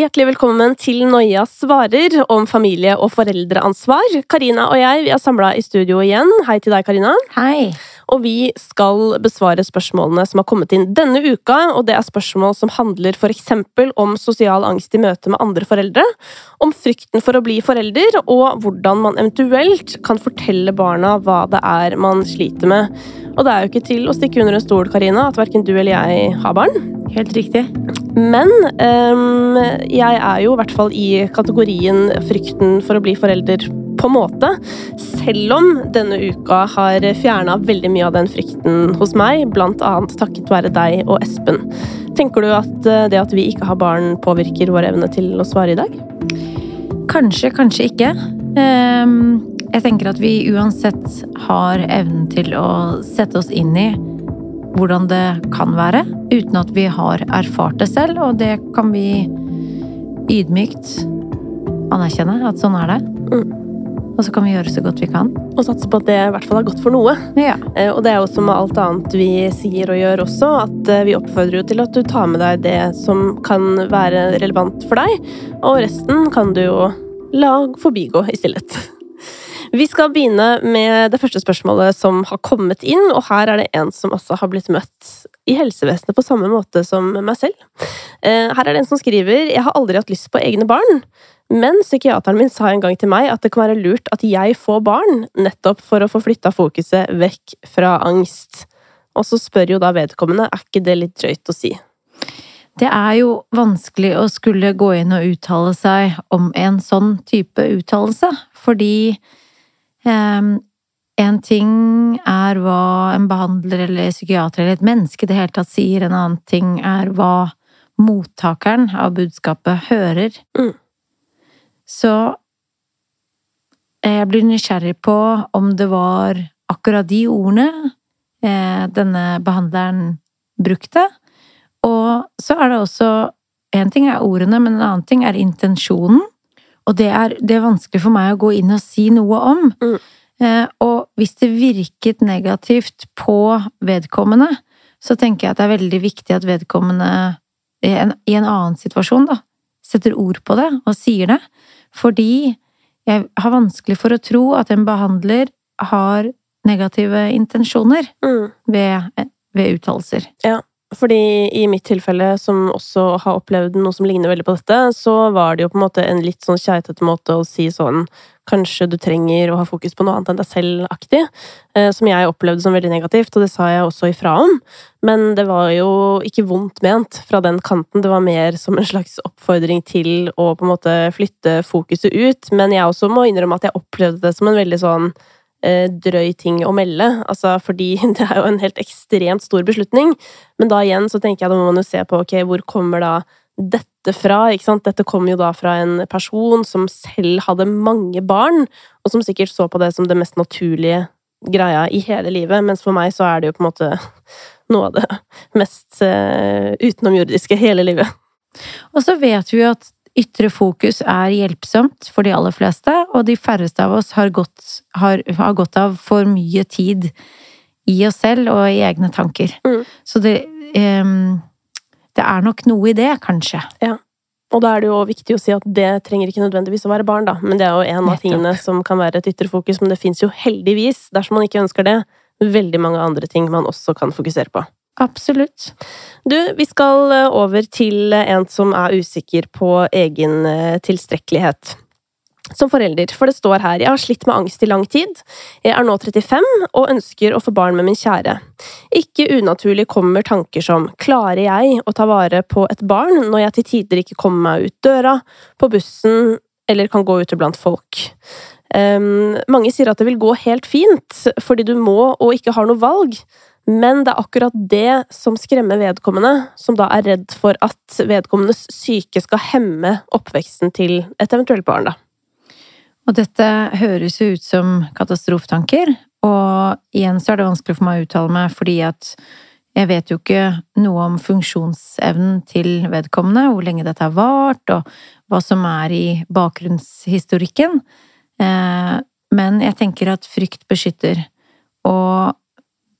Hjertelig velkommen til Noia svarer om familie- og foreldreansvar. Karina og jeg vi er samla i studio igjen. Hei til deg, Karina. Hei. Og vi skal besvare spørsmålene som har kommet inn denne uka. Og det er spørsmål som handler f.eks. om sosial angst i møte med andre foreldre, om frykten for å bli forelder, og hvordan man eventuelt kan fortelle barna hva det er man sliter med. Og det er jo ikke til å stikke under en stol, Karina, at verken du eller jeg har barn. Helt riktig. Men um, jeg er jo i hvert fall i kategorien frykten for å bli forelder på en måte. Selv om denne uka har fjerna veldig mye av den frykten hos meg, annet takket være deg og Espen. Tenker du at eh, det at vi ikke har barn, påvirker vår evne til å svare i dag? Kanskje, kanskje ikke. Um, jeg tenker at vi uansett har evnen til å sette oss inn i hvordan det kan være, uten at vi har erfart det selv, og det kan vi ydmykt anerkjenne at sånn er det. Mm. Og så kan vi gjøre så godt vi kan. Og satse på at det i hvert fall er godt for noe. Ja. Eh, og det er jo som med alt annet vi sier og gjør også, at eh, vi oppfordrer jo til at du tar med deg det som kan være relevant for deg, og resten kan du jo la forbigå i stillhet. Vi skal begynne med det første spørsmålet som har kommet inn, og her er det en som også har blitt møtt i helsevesenet på samme måte som meg selv. Eh, her er det en som skriver Jeg har aldri hatt lyst på egne barn, men psykiateren min sa en gang til meg at det kan være lurt at jeg får barn, nettopp for å få flytta fokuset vekk fra angst. Og så spør jo da vedkommende er ikke det litt drøyt å si. Det er jo vanskelig å skulle gå inn og uttale seg om en sånn type uttalelse, fordi Um, en ting er hva en behandler eller psykiater eller et menneske det hele tatt sier, en annen ting er hva mottakeren av budskapet hører. Mm. Så jeg blir nysgjerrig på om det var akkurat de ordene eh, denne behandleren brukte. Og så er det også En ting er ordene, men en annen ting er intensjonen. Og det er, det er, vanskelig for meg å gå inn og si noe om. Mm. Eh, og hvis det virket negativt på vedkommende, så tenker jeg at det er veldig viktig at vedkommende i en, i en annen situasjon, da, setter ord på det og sier det. Fordi jeg har vanskelig for å tro at en behandler har negative intensjoner mm. ved, ved uttalelser. Ja. Fordi i mitt tilfelle, som også har opplevd noe som ligner veldig på dette, så var det jo på en måte en litt sånn keitete måte å si sånn Kanskje du trenger å ha fokus på noe annet enn deg selv-aktig. Eh, som jeg opplevde som veldig negativt, og det sa jeg også ifra om. Men det var jo ikke vondt ment fra den kanten. Det var mer som en slags oppfordring til å på en måte flytte fokuset ut. Men jeg også må innrømme at jeg opplevde det som en veldig sånn drøy ting å melde, altså fordi det er jo en helt ekstremt stor beslutning. Men da igjen så tenker jeg da må man jo se på ok, hvor kommer da dette fra? ikke sant? Dette kommer jo da fra en person som selv hadde mange barn, og som sikkert så på det som det mest naturlige greia i hele livet, mens for meg så er det jo på en måte noe av det mest uh, utenomjordiske hele livet. Og så vet vi jo at Ytre fokus er hjelpsomt for de aller fleste, og de færreste av oss har gått, har, har gått av for mye tid i oss selv og i egne tanker. Mm. Så det, um, det er nok noe i det, kanskje. Ja. Og da er det jo viktig å si at det trenger ikke nødvendigvis å være barn, da. Men det er jo en av tingene som kan være et ytre fokus. Men det fins jo heldigvis, dersom man ikke ønsker det, veldig mange andre ting man også kan fokusere på. Absolutt. Du, vi skal eh, over til en som er usikker på egen eh, tilstrekkelighet. Som forelder, for det står her jeg har slitt med angst i lang tid. Jeg er nå 35 og ønsker å få barn med min kjære. Ikke unaturlig kommer tanker som klarer jeg å ta vare på et barn når jeg til tider ikke kommer meg ut døra, på bussen eller kan gå ute blant folk. Um, mange sier at det vil gå helt fint, fordi du må og ikke har noe valg. Men det er akkurat det som skremmer vedkommende, som da er redd for at vedkommendes syke skal hemme oppveksten til et eventuelt barn, da. Og dette høres jo ut som katastrofetanker, og igjen så er det vanskelig for meg å uttale meg fordi at jeg vet jo ikke noe om funksjonsevnen til vedkommende, hvor lenge dette har vart, og hva som er i bakgrunnshistorikken. Eh, men jeg tenker at frykt beskytter, og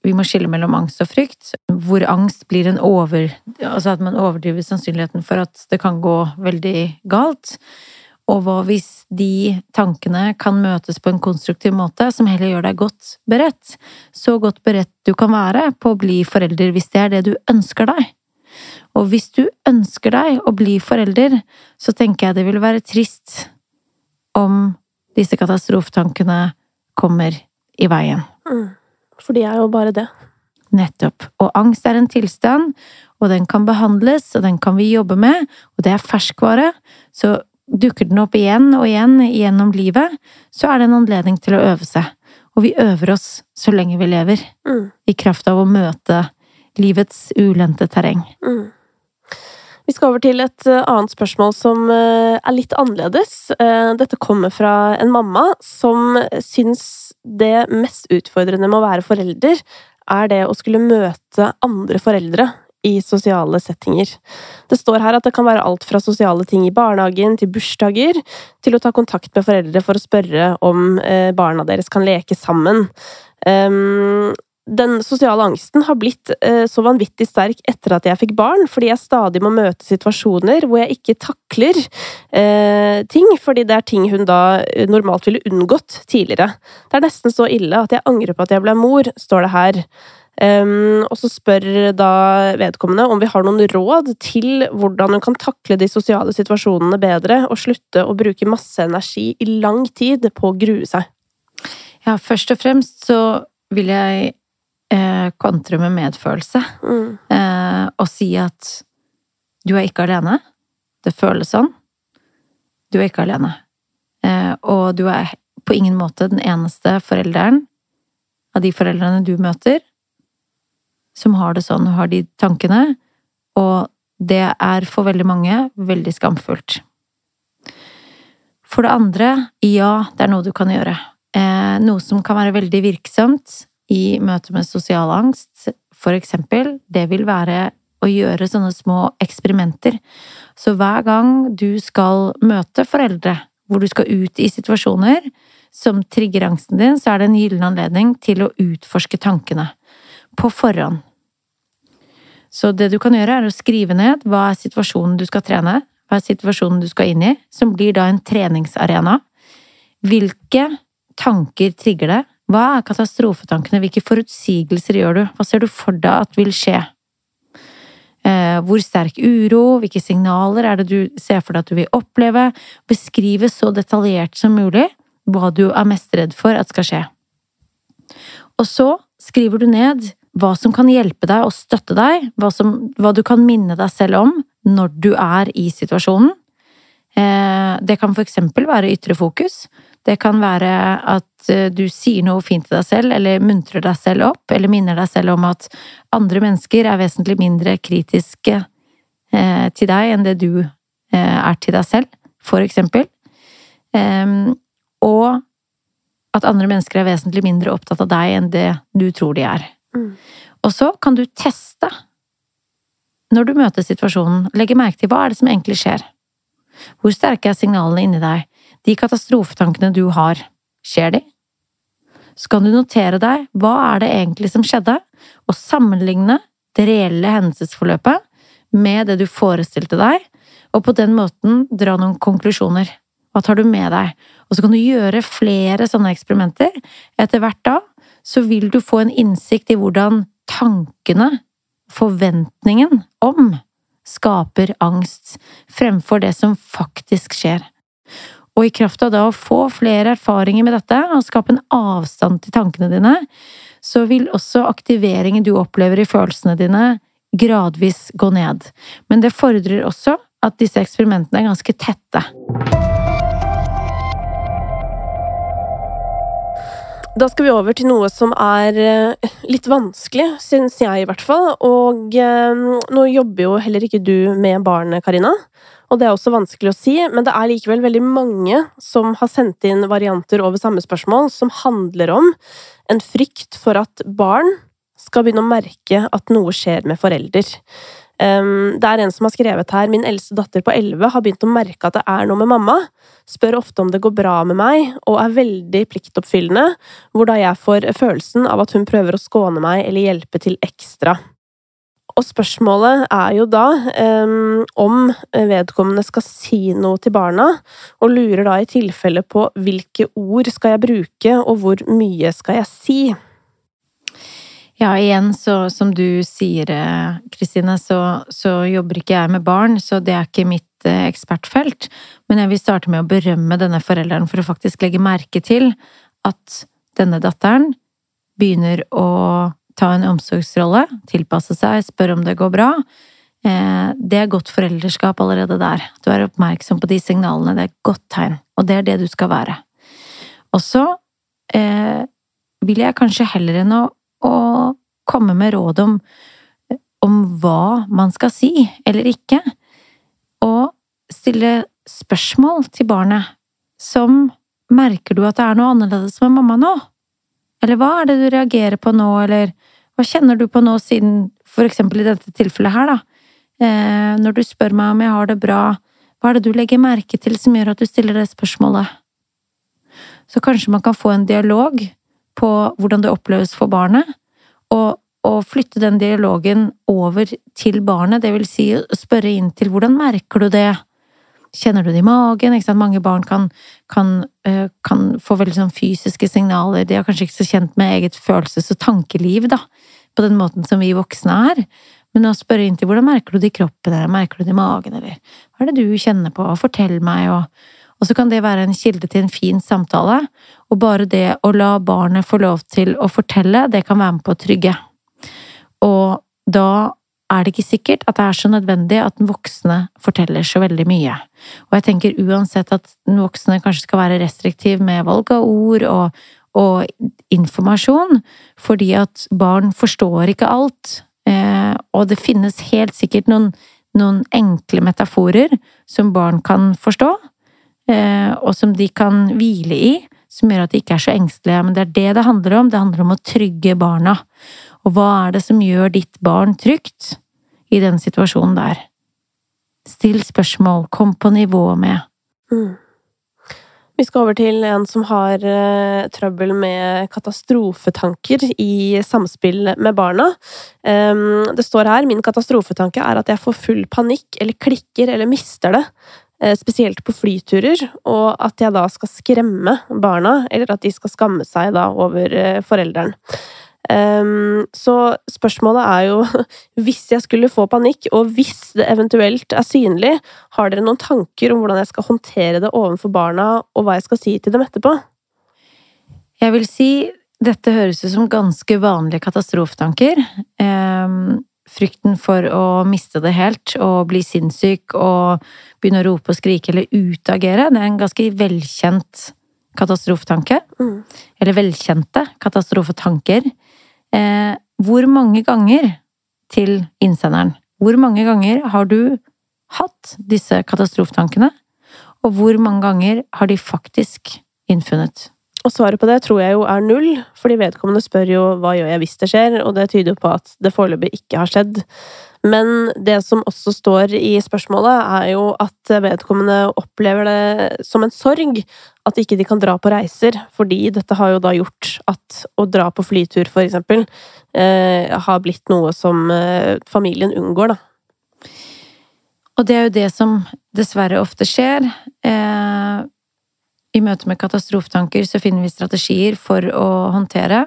vi må skille mellom angst og frykt. Hvor angst blir en over... Altså at man overdriver sannsynligheten for at det kan gå veldig galt. Og hva hvis de tankene kan møtes på en konstruktiv måte som heller gjør deg godt beredt? Så godt beredt du kan være på å bli forelder hvis det er det du ønsker deg. Og hvis du ønsker deg å bli forelder, så tenker jeg det vil være trist om disse katastrofetankene kommer i veien. Mm. For de er jo bare det. Nettopp. Og angst er en tilstand, og den kan behandles, og den kan vi jobbe med, og det er ferskvare. Så dukker den opp igjen og igjen gjennom livet, så er det en anledning til å øve seg. Og vi øver oss så lenge vi lever, mm. i kraft av å møte livets ulendte terreng. Mm. Vi skal over til et eh, annet spørsmål som eh, er litt annerledes. Eh, dette kommer fra en mamma som syns det mest utfordrende med å være forelder, er det å skulle møte andre foreldre i sosiale settinger. Det står her at det kan være alt fra sosiale ting i barnehagen til bursdager, til å ta kontakt med foreldre for å spørre om barna deres kan leke sammen. Ehm, den sosiale angsten har blitt eh, så vanvittig sterk etter at jeg fikk barn, fordi jeg stadig må møte situasjoner hvor jeg ikke takler eh, ting, fordi det er ting hun da eh, normalt ville unngått tidligere. Det er nesten så ille at jeg angrer på at jeg ble mor, står det her. Um, og så spør da vedkommende om vi har noen råd til hvordan hun kan takle de sosiale situasjonene bedre, og slutte å bruke masse energi i lang tid på å grue seg. Ja, først og fremst så vil jeg eh, kontre med medfølelse. Mm. Eh, og si at du er ikke alene. Det føles sånn. Du er ikke alene. Eh, og du er på ingen måte den eneste forelderen av de foreldrene du møter, som har det sånn og har de tankene. Og det er for veldig mange veldig skamfullt. For det andre, ja, det er noe du kan gjøre. Eh, noe som kan være veldig virksomt, i møte med sosial angst, for eksempel, det vil være å gjøre sånne små eksperimenter. Så hver gang du skal møte foreldre, hvor du skal ut i situasjoner som trigger angsten din, så er det en gyllen anledning til å utforske tankene. På forhånd. Så det du kan gjøre, er å skrive ned hva er situasjonen du skal trene, hva er situasjonen du skal inn i, som blir da en treningsarena. Hvilke tanker trigger det? Hva er katastrofetankene, hvilke forutsigelser gjør du, hva ser du for deg at vil skje? Eh, hvor sterk uro, hvilke signaler er det du ser for deg at du vil oppleve? Beskrive så detaljert som mulig hva du er mest redd for at skal skje. Og så skriver du ned hva som kan hjelpe deg og støtte deg, hva, som, hva du kan minne deg selv om når du er i situasjonen. Eh, det kan for eksempel være ytre fokus. Det kan være at eh, du sier noe fint til deg selv, eller muntrer deg selv opp, eller minner deg selv om at andre mennesker er vesentlig mindre kritiske eh, til deg enn det du eh, er til deg selv, for eksempel. Ehm, og at andre mennesker er vesentlig mindre opptatt av deg enn det du tror de er. Mm. Og så kan du teste, når du møter situasjonen, legge merke til hva er det som egentlig skjer. Hvor sterke er signalene inni deg? De katastrofetankene du har, skjer de? Så kan du notere deg hva er det egentlig som skjedde, og sammenligne det reelle hendelsesforløpet med det du forestilte deg, og på den måten dra noen konklusjoner. Hva tar du med deg? Og så kan du gjøre flere sånne eksperimenter. Etter hvert da så vil du få en innsikt i hvordan tankene, forventningen om, skaper angst fremfor det som faktisk skjer. Og i kraft av da å få flere erfaringer med dette, og skape en avstand til tankene dine, så vil også aktiveringen du opplever i følelsene dine, gradvis gå ned. Men det fordrer også at disse eksperimentene er ganske tette. Da skal vi over til noe som er eh, litt vanskelig, syns jeg i hvert fall. Og eh, nå jobber jo heller ikke du med barnet, Karina. Og det er også vanskelig å si, men det er likevel veldig mange som har sendt inn varianter over samme spørsmål, som handler om en frykt for at barn skal begynne å merke at noe skjer med forelder. Det er en som har skrevet her Min eldste datter på 11 har begynt å merke at det er noe med mamma. Spør ofte om det går bra med meg, og er veldig pliktoppfyllende, hvor da jeg får følelsen av at hun prøver å skåne meg eller hjelpe til ekstra. Og spørsmålet er jo da um, om vedkommende skal si noe til barna, og lurer da i tilfelle på hvilke ord skal jeg bruke, og hvor mye skal jeg si? Ja, igjen, så som du sier, eh, Kristine, så, så, jobber ikke jeg med barn, så det er ikke mitt eh, ekspertfelt. Men jeg vil starte med å berømme denne forelderen for å faktisk legge merke til at denne datteren begynner å ta en omsorgsrolle, tilpasse seg, spørre om det går bra. Eh, det er godt foreldreskap allerede der. Du er oppmerksom på de signalene. Det er et godt tegn, og det er det du skal være. Og så eh, vil jeg kanskje heller enn å og komme med råd om, om hva man skal si eller ikke, og stille spørsmål til barnet som Merker du at det er noe annerledes med mamma nå? Eller hva er det du reagerer på nå, eller hva kjenner du på nå siden for eksempel i dette tilfellet her, da? Eh, når du spør meg om jeg har det bra, hva er det du legger merke til som gjør at du stiller det spørsmålet? Så kanskje man kan få en dialog på hvordan det oppleves for barnet, og, og flytte den dialogen over til barnet, det vil si spørre inn til hvordan merker du det? Kjenner du det i magen? Mange barn kan, kan, øh, kan få veldig sånn fysiske signaler, de er kanskje ikke så kjent med eget følelses- og tankeliv, da, på den måten som vi voksne er. Men å spørre inn til hvordan merker du det i kroppen, eller merker du det i magen, eller hva er det du kjenner på, fortell meg, og, og så kan det være en kilde til en fin samtale, og bare det å la barnet få lov til å fortelle, det kan være med på å trygge. Og da er det ikke sikkert at det er så nødvendig at den voksne forteller så veldig mye. Og jeg tenker uansett at den voksne kanskje skal være restriktiv med valg av ord og, og informasjon, fordi at barn forstår ikke alt. Eh, og det finnes helt sikkert noen, noen enkle metaforer som barn kan forstå, Eh, og som de kan hvile i, som gjør at de ikke er så engstelige. Men det er det det handler om. Det handler om å trygge barna. Og hva er det som gjør ditt barn trygt i den situasjonen der? Still spørsmål, kom på nivå med. Mm. Vi skal over til en som har uh, trøbbel med katastrofetanker i samspill med barna. Um, det står her min katastrofetanke er at jeg får full panikk eller klikker eller mister det spesielt på flyturer, og at jeg da skal skremme barna, eller at de skal skamme seg da over eh, forelderen. Um, så spørsmålet er jo, hvis jeg skulle få panikk, og hvis det eventuelt er synlig, har dere noen tanker om hvordan jeg skal håndtere det overfor barna, og hva jeg skal si til dem etterpå? Jeg vil si dette høres ut som ganske vanlige katastrofetanker. Um, frykten for å miste det helt og bli sinnssyk og begynne å rope og skrike eller utagere, det er en ganske velkjent katastrofetanke. Mm. Eller velkjente katastrofetanker. Eh, hvor mange ganger, til innsenderen, hvor mange ganger har du hatt disse katastrofetankene? Og hvor mange ganger har de faktisk innfunnet? Og svaret på det tror jeg jo er null, fordi vedkommende spør jo hva gjør jeg hvis det skjer, og det tyder jo på at det foreløpig ikke har skjedd. Men det som også står i spørsmålet, er jo at vedkommende opplever det som en sorg at ikke de kan dra på reiser, fordi dette har jo da gjort at å dra på flytur, for eksempel, eh, har blitt noe som eh, familien unngår, da. Og det er jo det som dessverre ofte skjer. Eh i møte med katastrofetanker så finner vi strategier for å håndtere,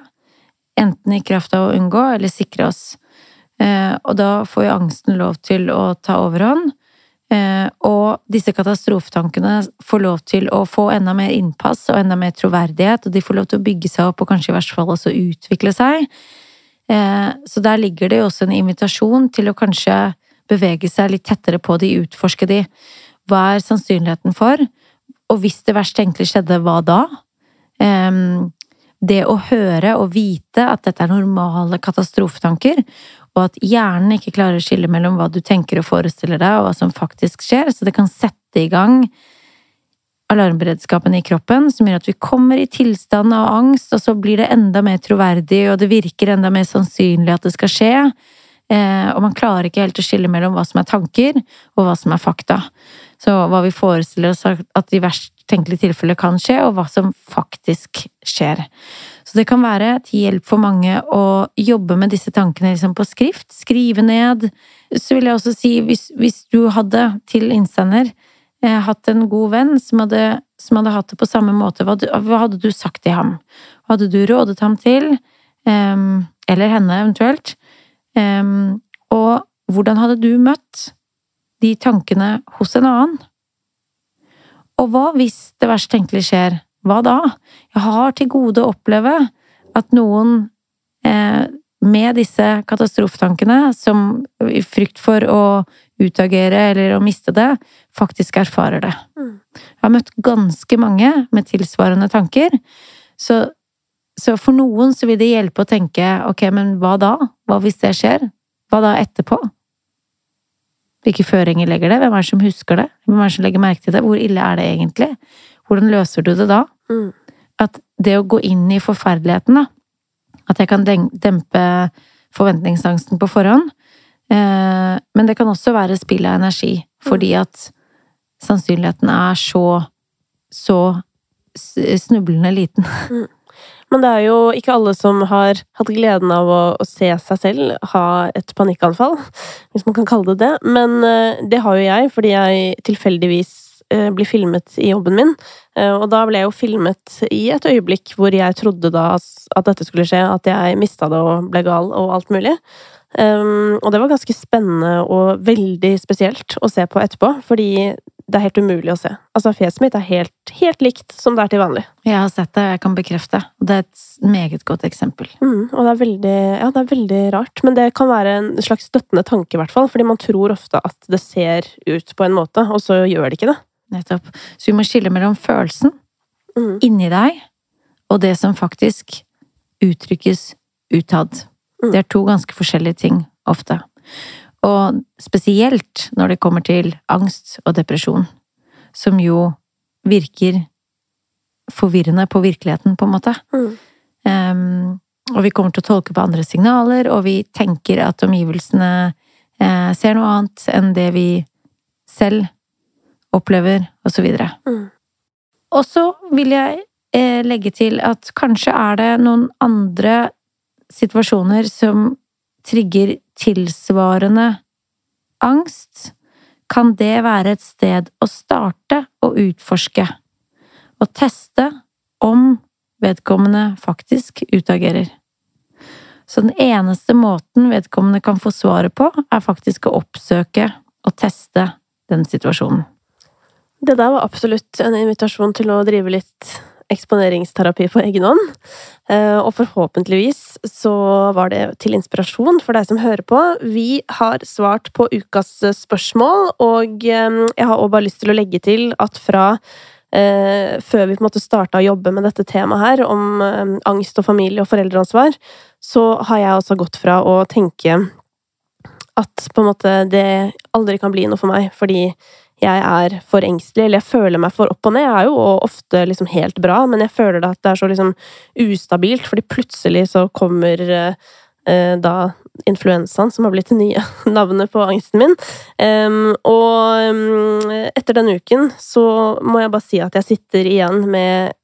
enten i kraft av å unngå eller sikre oss. Eh, og da får jo angsten lov til å ta overhånd, eh, og disse katastrofetankene får lov til å få enda mer innpass og enda mer troverdighet, og de får lov til å bygge seg opp og kanskje i hvert fall også utvikle seg. Eh, så der ligger det jo også en invitasjon til å kanskje bevege seg litt tettere på de, utforske de. Hva er sannsynligheten for og hvis det verst tenkelig skjedde, hva da? Um, det å høre og vite at dette er normale katastrofetanker, og at hjernen ikke klarer å skille mellom hva du tenker og forestiller deg, og hva som faktisk skjer, så det kan sette i gang alarmberedskapen i kroppen, som gjør at vi kommer i tilstand av angst, og så blir det enda mer troverdig, og det virker enda mer sannsynlig at det skal skje. Eh, og man klarer ikke helt å skille mellom hva som er tanker, og hva som er fakta. Så hva vi forestiller oss at i verst tenkelige tilfeller kan skje, og hva som faktisk skjer. Så det kan være til hjelp for mange å jobbe med disse tankene liksom på skrift, skrive ned. Så vil jeg også si, hvis, hvis du hadde til innsender eh, hatt en god venn som hadde, som hadde, hatt det på samme måte, hva, hva, hadde du sagt til ham? Hva hadde du rådet ham til? Um, eller henne, eventuelt. Um, og hvordan hadde du møtt de tankene hos en annen? Og hva hvis det verst tenkelige skjer? Hva da? Jeg har til gode å oppleve at noen eh, med disse katastrofetankene, som i frykt for å utagere eller å miste det, faktisk erfarer det. Mm. Jeg har møtt ganske mange med tilsvarende tanker. Så, så, for noen så vil det hjelpe å tenke ok, men hva da? Hva hvis det skjer? Hva da etterpå? Hvilke føringer legger det? Hvem er det som husker det? Hvem er det som legger merke til det? Hvor ille er det egentlig? Hvordan løser du det da? Mm. At det å gå inn i forferdeligheten, da At jeg kan dempe forventningsangsten på forhånd. Eh, men det kan også være spill av energi, fordi mm. at sannsynligheten er så så snublende liten. Mm. Men det er jo ikke alle som har hatt gleden av å, å, se seg selv ha et panikkanfall, hvis man kan kalle det det. Men uh, det har jo jeg, fordi jeg tilfeldigvis uh, blir filmet i jobben min. Uh, og da ble jeg jo filmet i et øyeblikk hvor jeg trodde da at dette skulle skje, at jeg mista det og ble gal og alt mulig. Um, og det var ganske spennende og veldig spesielt å se på etterpå, fordi det er helt umulig å se. Altså, fjeset mitt er helt, helt, likt som det er til vanlig. Jeg har sett det, og jeg kan bekrefte. Det er et meget godt eksempel. Mm, og det er, veldig, ja, det er veldig rart. Men det kan være en slags støttende tanke, i hvert fall. Fordi man tror ofte at det ser ut på en måte, og så gjør det ikke det. Nettopp. Så vi må skille mellom følelsen mm. inni deg, og det som faktisk uttrykkes utad. Mm. Det er to ganske forskjellige ting, ofte. Og spesielt når det kommer til angst og depresjon, som jo virker forvirrende på virkeligheten, på en måte. Mm. Um, og vi kommer til å tolke på andre signaler, og vi tenker at omgivelsene eh, ser noe annet enn det vi selv opplever, og så videre. Mm. Og så vil jeg eh, legge til at kanskje er det noen andre situasjoner som trigger tilsvarende angst, kan det være et sted å starte å utforske, og teste om vedkommende faktisk utagerer. Så den eneste måten vedkommende kan få svaret på, er faktisk å oppsøke og teste den situasjonen. Det der var absolutt en invitasjon til å drive litt eksponeringsterapi på egen hånd. Eh, og forhåpentligvis så var det til inspirasjon for deg som hører på. Vi har svart på ukas spørsmål, og eh, jeg har også bare lyst til å legge til at fra eh, før vi på en måte starta å jobbe med dette temaet her, om angst og familie og foreldreansvar, så har jeg også gått fra å tenke at på en måte det aldri kan bli noe for meg, fordi jeg er for engstelig, eller jeg føler meg for opp og ned. Jeg er jo ofte liksom helt bra, men jeg føler at det er så liksom ustabilt, fordi plutselig så kommer eh, da influensaen, som har blitt det nye navnet på angsten min. Um, og um, etter den uken så må jeg bare si at jeg sitter igjen med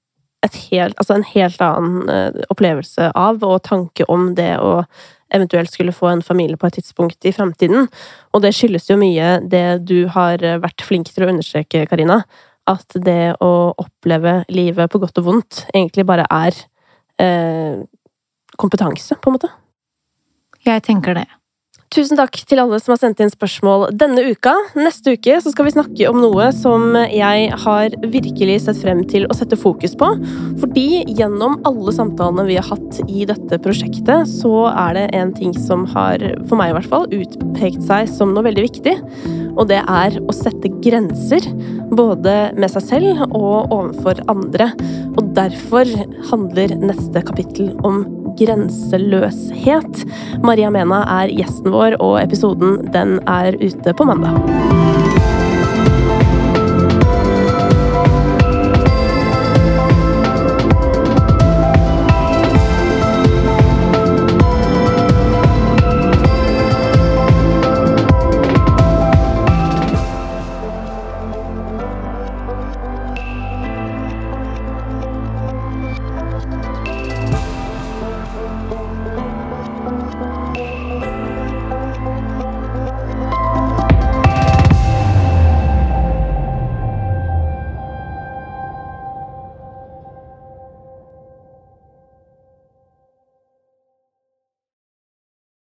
helt, altså en helt annen uh, opplevelse av og tanke om det å eventuelt skulle få en familie på et tidspunkt i fremtiden. Og det skyldes jo mye det du har vært flink til å understreke, Karina. At det å oppleve livet på godt og vondt egentlig bare er eh, kompetanse, på en måte. Jeg tenker det. Tusen takk til alle som har sendt inn spørsmål denne uka. Neste uke skal vi snakke om noe som jeg har virkelig sett frem til å sette fokus på. Fordi gjennom alle samtalene vi har hatt i dette prosjektet, så er det en ting som har, for meg i hvert fall, utpekt seg som noe veldig viktig. Og det er å sette grenser. Både med seg selv og overfor andre. Og derfor handler neste kapittel om grenseløshet. Maria Mena er gjesten vår, og episoden den er ute på mandag.